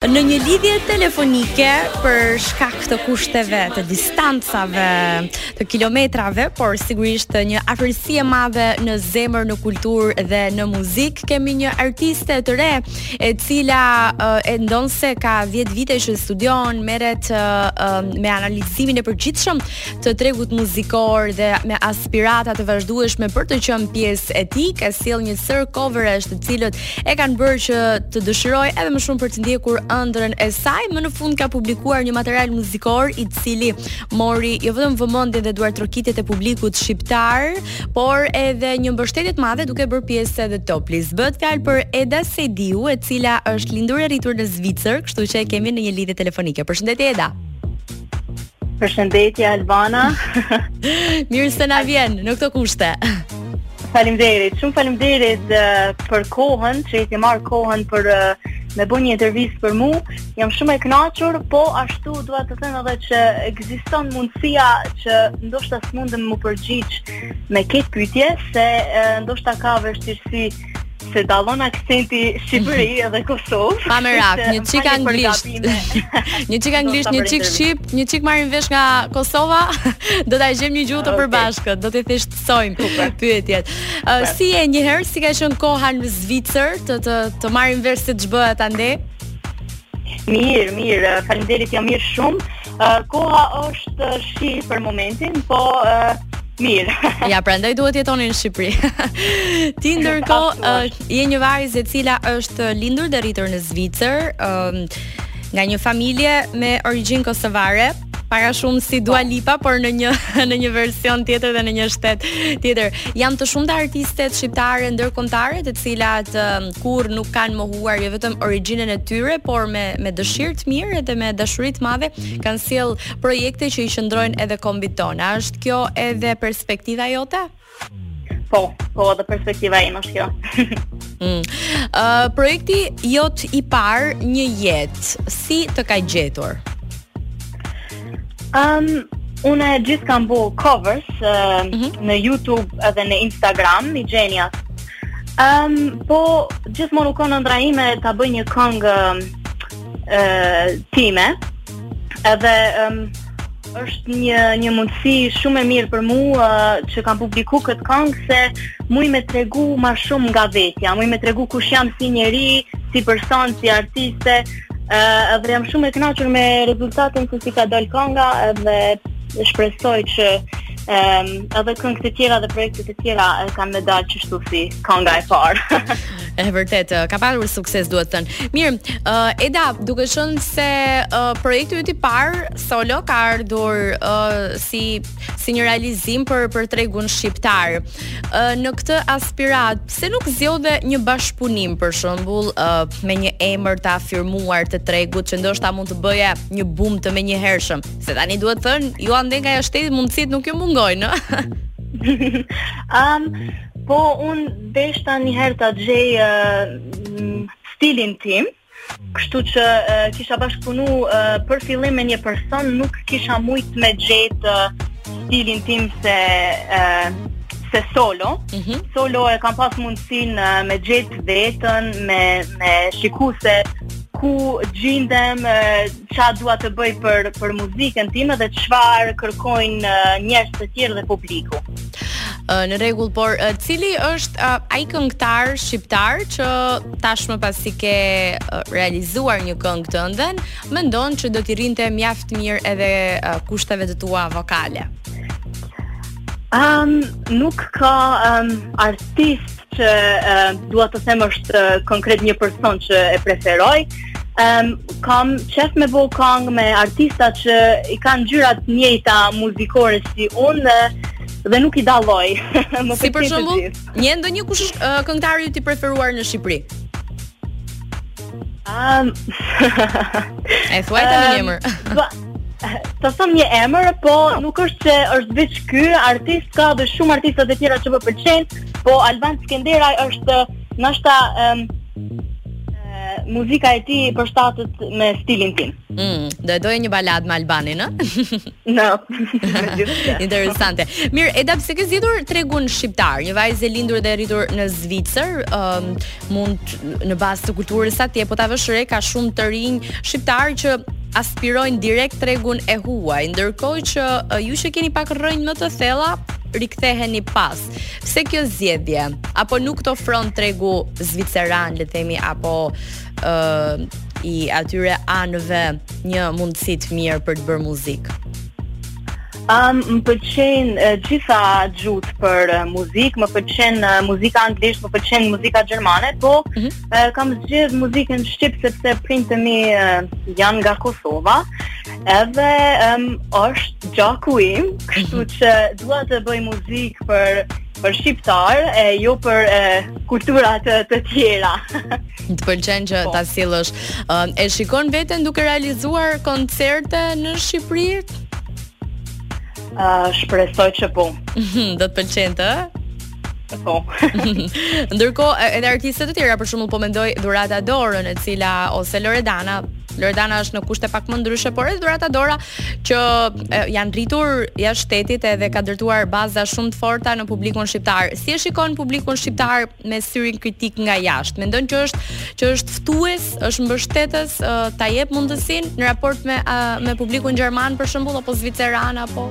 Në një lidhje telefonike për shkak të kushteve, të distancave, të kilometrave, por sigurisht një afërsi e madhe në zemër, në kulturë dhe në muzikë, kemi një artiste të re, e cila ndonëse ka 10 vite që studion, merret me analizimin e përgjithshëm të tregut muzikor dhe me aspirata të vazhdueshme për të qenë pjesë e tij, ka sjell një sërë coverash të cilët e kanë bërë që të dëshirojë edhe më shumë për të ndjekur ëndrrën e saj. Më në fund ka publikuar një material muzikor i cili mori jo vetëm vëmendjen dhe duartrokitjet e publikut shqiptar, por edhe një mbështetje të madhe duke bërë pjesë edhe Top List. Bëhet fjalë për Eda Sediu, e cila është lindur e rritur në Zvicër, kështu që e kemi në një lidhje telefonike. Përshëndetje Eda. Përshëndetje Albana. Mirë se na vjen në këto kushte. Faleminderit, shumë faleminderit uh, për kohën, që e ke marr kohën për uh, me bo një intervistë për mu. Jam shumë e kënaqur, po ashtu dua të them edhe që ekziston mundësia që ndoshta s'mundem m'u përgjigj me këtë pyetje se uh, ndoshta ka vështirësi se dallon aksenti Shqipëri mhm. edhe Kosovë. Pa merak, një çik anglisht. një çik anglisht, një çik shqip, një çik marrim vesh nga Kosova, do ta gjejmë një gjuhë të përbashkët, do t'i thjeshtësojmë pyetjet. Si je një herë si ka qenë koha në Zvicër të të të marrim vesh se ç'bëhet andej? Mirë, mirë, faleminderit, jam mirë shumë. Uh, koha është shi për momentin, po uh, mirë. ja, prandaj duhet të jetoni në Shqipëri. Ti ndërkohë uh, je një vajzë e cila është lindur dhe rritur në Zvicër, um, nga një familje me origjinë kosovare pak a shumë si Dua Lipa, por në një në një version tjetër dhe në një shtet tjetër. Janë të shumta artistet shqiptare ndërkombëtare, të cilat um, kurrë nuk kanë mohuar jo vetëm origjinën e tyre, por me me dëshirë të mirë dhe me dashuri të madhe kanë sjell projekte që i qëndrojnë edhe kombit tonë. A është kjo edhe perspektiva jote? Po, po edhe perspektiva ime është kjo. mm. uh, projekti jot i parë Një jetë, si të ka gjetur? Um, unë gjithë kam bo covers uh, mm -hmm. në Youtube edhe në Instagram, i gjeni atë Um, po, gjithmonë u kon ëndrra ime ta boj një kangë uh, time, edhe um, është një, një mundësi shumë e mirë për mu uh, që kam publiku këtë kangë se muj me tregu ma shumë nga vetja, muj me tregu kush jam si njeri, si person, si artiste, uh, edhe jam shumë e knaqur me rezultatin se si ka dal kanga edhe shpresoj që Ehm, um, edhe këngë të tjera dhe projekte të tjera kanë me dalë çështu si kënga e parë. e vërtet, ka pasur sukses duhet thënë. Mirë, uh, Eda, duke qenë se uh, projekti yt i parë solo ka ardhur uh, si si një realizim për për tregun shqiptar. Uh, në këtë aspirat, pse nuk zgjodhe një bashkëpunim për shembull uh, me një emër të afirmuar të tregut që ndoshta mund të bënte një boom të menjëhershëm? Se tani duhet thënë, ju andej nga jeni mundësitë nuk ju mungojnë, ëh. um, po un deshta niherë ta gjej uh, stilin tim. Kështu që uh, kisha bashkëpunu uh, për fillim me një person, nuk kisha mujt me gjet uh, stilin tim se uh, se solo. Mm -hmm. Solo e kam pas mundësin uh, me gjet vetën, me me shiku se ku gjindem, uh, ça dua të bëj për për muzikën time dhe çfarë kërkojnë njerëz të tjerë dhe publiku. Në rregull, por cili është ai këngëtar shqiptar që tashmë pasi ke realizuar një këngë tënden, mendon që do t'i rrinte mjaft mirë edhe kushteve të tua vokale? Um, nuk ka um, artist që uh, dua të them është konkret një person që e preferoj, Um, kam qef me bo kangë me artista që i kanë ngjyrat e njëjta muzikore si unë dhe, dhe nuk i dalloj. më si për shembull, ndonjë, kush është uh, këngëtari yt i preferuar në Shqipëri? Um, e thuaje një emër. Të them një emër, po nuk është që është veç ky artist, ka edhe shumë artista të tjerë që më pëlqejnë, po Alban Skënderaj është Nështë muzika e tij përshtatet me stilin tim. Mm, do e doje një baladë me Albanin, në? no. Interesante. Mirë, Eda, pse ke zgjedhur tregun shqiptar? Një vajzë e lindur dhe e rritur në Zvicër, um, mu në bazë të kulturës atje, po ta vësh re ka shumë të rinj shqiptar që aspirojnë direkt tregun e huaj, ndërkohë që uh, ju që keni pak rrënjë më të thella, riktheheni pas. Pse kjo zgjedhje? Apo nuk të ofron tregu zviceran, le të themi, apo ë uh, i atyre anëve një mundësi të mirë për të bërë muzikë? Um, më pëlqen uh, gjitha gjuhët për uh, muzikë, më pëlqen uh, muzika anglisht, më pëlqen muzika gjermane, po mm -hmm. uh, kam zgjedh muzikën shqip sepse prindët e mi uh, janë nga Kosova. Edhe um, është gjaku im, kështu mhm. që dua të bëj muzikë për për shqiptarë e jo për e, kulturat e, të tjera. Të pëlqen që po. ta sjellësh. Um, e shikon veten duke realizuar koncerte në Shqipëri? Uh, shpresoj që po. Do të pëlqente? Po. Ndërkohë edhe artiste të tjera për shembull po mendoj Dhurata Dorën e cila ose Loredana Loredana është në kushte pak më ndryshe, por edhe Dhurata Dora që e, janë rritur jashtë shtetit edhe ka ndërtuar baza shumë të forta në publikun shqiptar. Si e shikon publikun shqiptar me syrin kritik nga jashtë? Mendon që është që është ftues, është mbështetës, e, ta jep mundësinë në raport me a, me publikun gjerman për shembull apo zviceran apo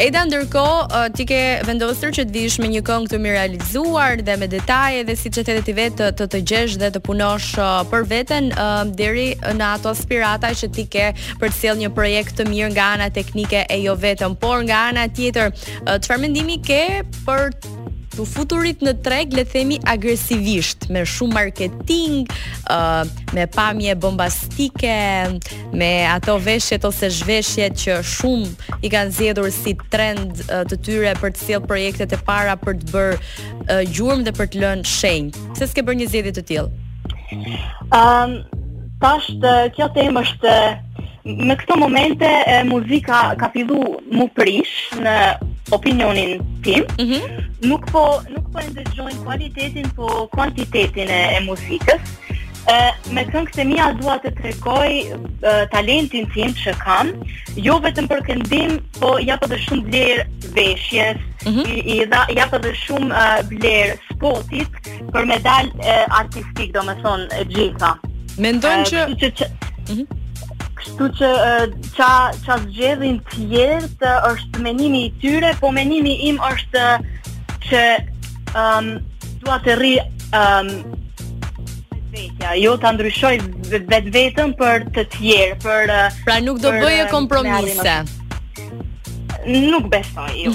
Eda ndërkohë ti ke vendosur që të vish me një këngë të mirë realizuar dhe me detaje dhe siç e the ti vetë të të gjesh dhe të punosh për veten deri në ato aspirata që ti ke për të sjellë një projekt të mirë nga ana teknike e jo vetëm, por nga ana tjetër çfarë mendimi ke për të futurit në treg le të themi agresivisht me shumë marketing, uh, me pamje bombastike, me ato veshjet ose zhveshjet që shumë i kanë zgjedhur si trend të tyre për të sjellë projektet e para për të bërë uh, gjurmë dhe për të lënë shenjë. Pse s'ke bërë një zgjedhje të tillë? Ëm um, tashti, kjo temë është në këto momente e, muzika ka fillu m'u prish në opinionin tim. Mm -hmm. Nuk po nuk po e ndëgjojnë kualitetin, po kuantitetin e, e muzikës. E, me këngët e mia dua të tregoj e, talentin tim që kam, jo vetëm për këndim, po jap edhe shumë vlerë veshjes, mm -hmm. i, i dha, jap edhe shumë e, vlerë spotit për me dal e, artistik, domethënë e gjitha. Mendojnë që... që, që... Mm -hmm. Kështu që ça ça zgjedhin tjerët është menimi i tyre, po menimi im është që um, dua të rri um, vetvetja, jo ta ndryshoj vetveten për të tjerë, për uh, Pra nuk do bëje uh, kompromise. Nuk besoj, jo.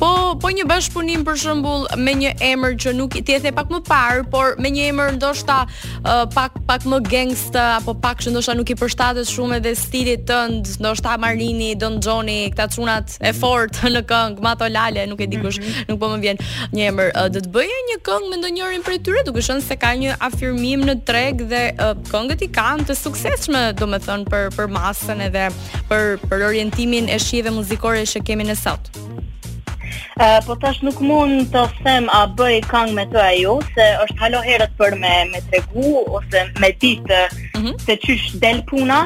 po po një bashkëpunim për shembull me një emër që nuk ti e the pak më parë, por me një emër ndoshta uh, pak pak më gangsta apo pak që ndoshta nuk i përshtatet shumë edhe stilit tënd, ndoshta Marini, Don Xhoni, këta çunat e fortë në këngë, Matolale, nuk e di kush, mhm. nuk po më vjen një emër. Do të bëje një këngë me ndonjërin prej tyre, duke qenë se ka një afirmim në treg dhe këngët i kanë të suksesshme, domethënë për për masën edhe për për orientimin e shijeve muzikore që kemi ne sot. Uh, po tash nuk mund të them a bëj kang me ta a jo se është hala herët për me me tregu ose me dit mm -hmm. se çysh del puna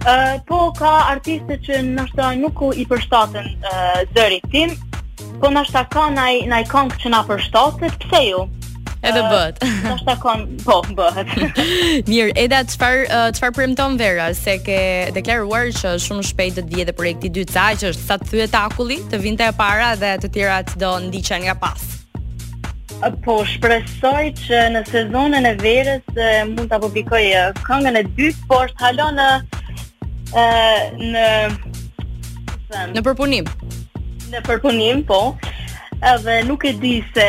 Uh, po ka artiste që ndoshta nuk i përshtaten uh, zërit tim, po ndoshta ka naj, naj kong që na përshtatet, pse jo? Edhe bëhet. Uh, ndoshta ka, po, bëhet. Mirë, Eda, çfarë, uh, çfarë premton vera, se ke deklaruar që shumë shpejt do të vijë projekti i dytë sa, që është sa të thyet akulli, të vinte e para dhe të tjerat do ndiqen nga pas. Po, shpresoj që në sezonën e verës mund ta publikoj këngën e dytë, por është hala në... në... Në përpunim. Në përpunim, po. Edhe nuk e di se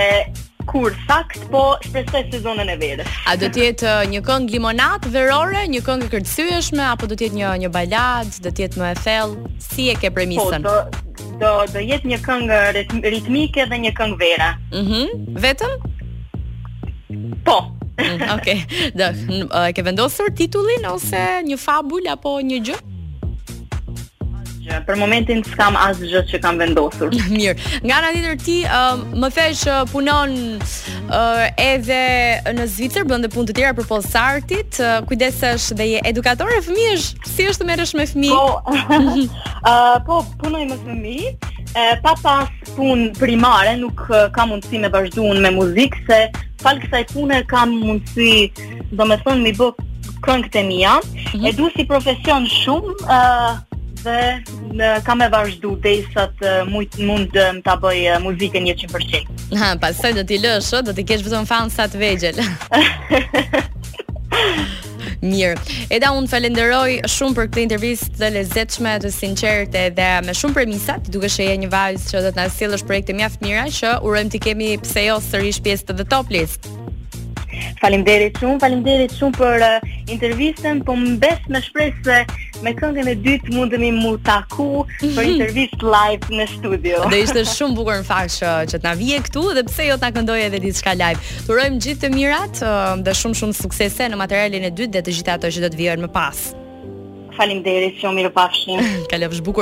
kur sakt, po shpresoj në sezonën e verës. A do të jetë uh, një këngë limonatë verore, një këngë e kërcyeshme apo do të jetë një një baladë, do të jetë më e thellë? Si e ke premisën? Po, do, Do do të jetë një këngë ritmike dhe një këngë vere. Mhm. Mm Vetëm? Po. Mm, Okej. Okay. Do, e ke vendosur titullin ose një fabul apo një gjë? Për momentin s'kam asgjë që kam vendosur. Mirë. Nga ana tjetër ti uh, më the që uh, punon uh, edhe në Zvicër, bën dhe punë të tjera përpos artit, uh, kujdesesh dhe je edukatore fëmijësh, Si është të merresh me fëmijë? Po, ë po punoj me fëmijë. E pa pas punë primare nuk kam mundësi me vazhdu me muzikë se falë kësaj pune kam mundësi, domethënë mi bë këngët e mia. Mm -hmm. E du si profesion shumë, ë dhe në, kam me vazhdu derisa të mund, mund të bëj muzikën 100%. Ha, pasaj do t'i lëshë, do t'i kesh veç fansat e vegjël. Mirë. Eda unë të falënderoj shumë për këtë intervistë të lezetshme, të sinqerte dhe me shumë premisa, ti dukesh se je një vajzë që do të na sjellësh projekte mjaft të mira që urojmë t'i kemi pse jo sërish pjesë të The Top List. Faleminderit shumë, faleminderit shumë për uh, intervistën, po mbes me shpresë se me këngën e dytë mundemi m'u taku për mhm. intervistë live në studio. Do ishte shumë bukur në fakt që, që të na vije këtu dhe pse jo të na këndoje edhe diçka live. T'urojmë gjithë të mirat dhe shumë shumë suksese në materialin e dytë dhe të gjitha ato që do të vijojnë më pas. Faleminderit shumë, mirupafshim. Kalofsh bukur.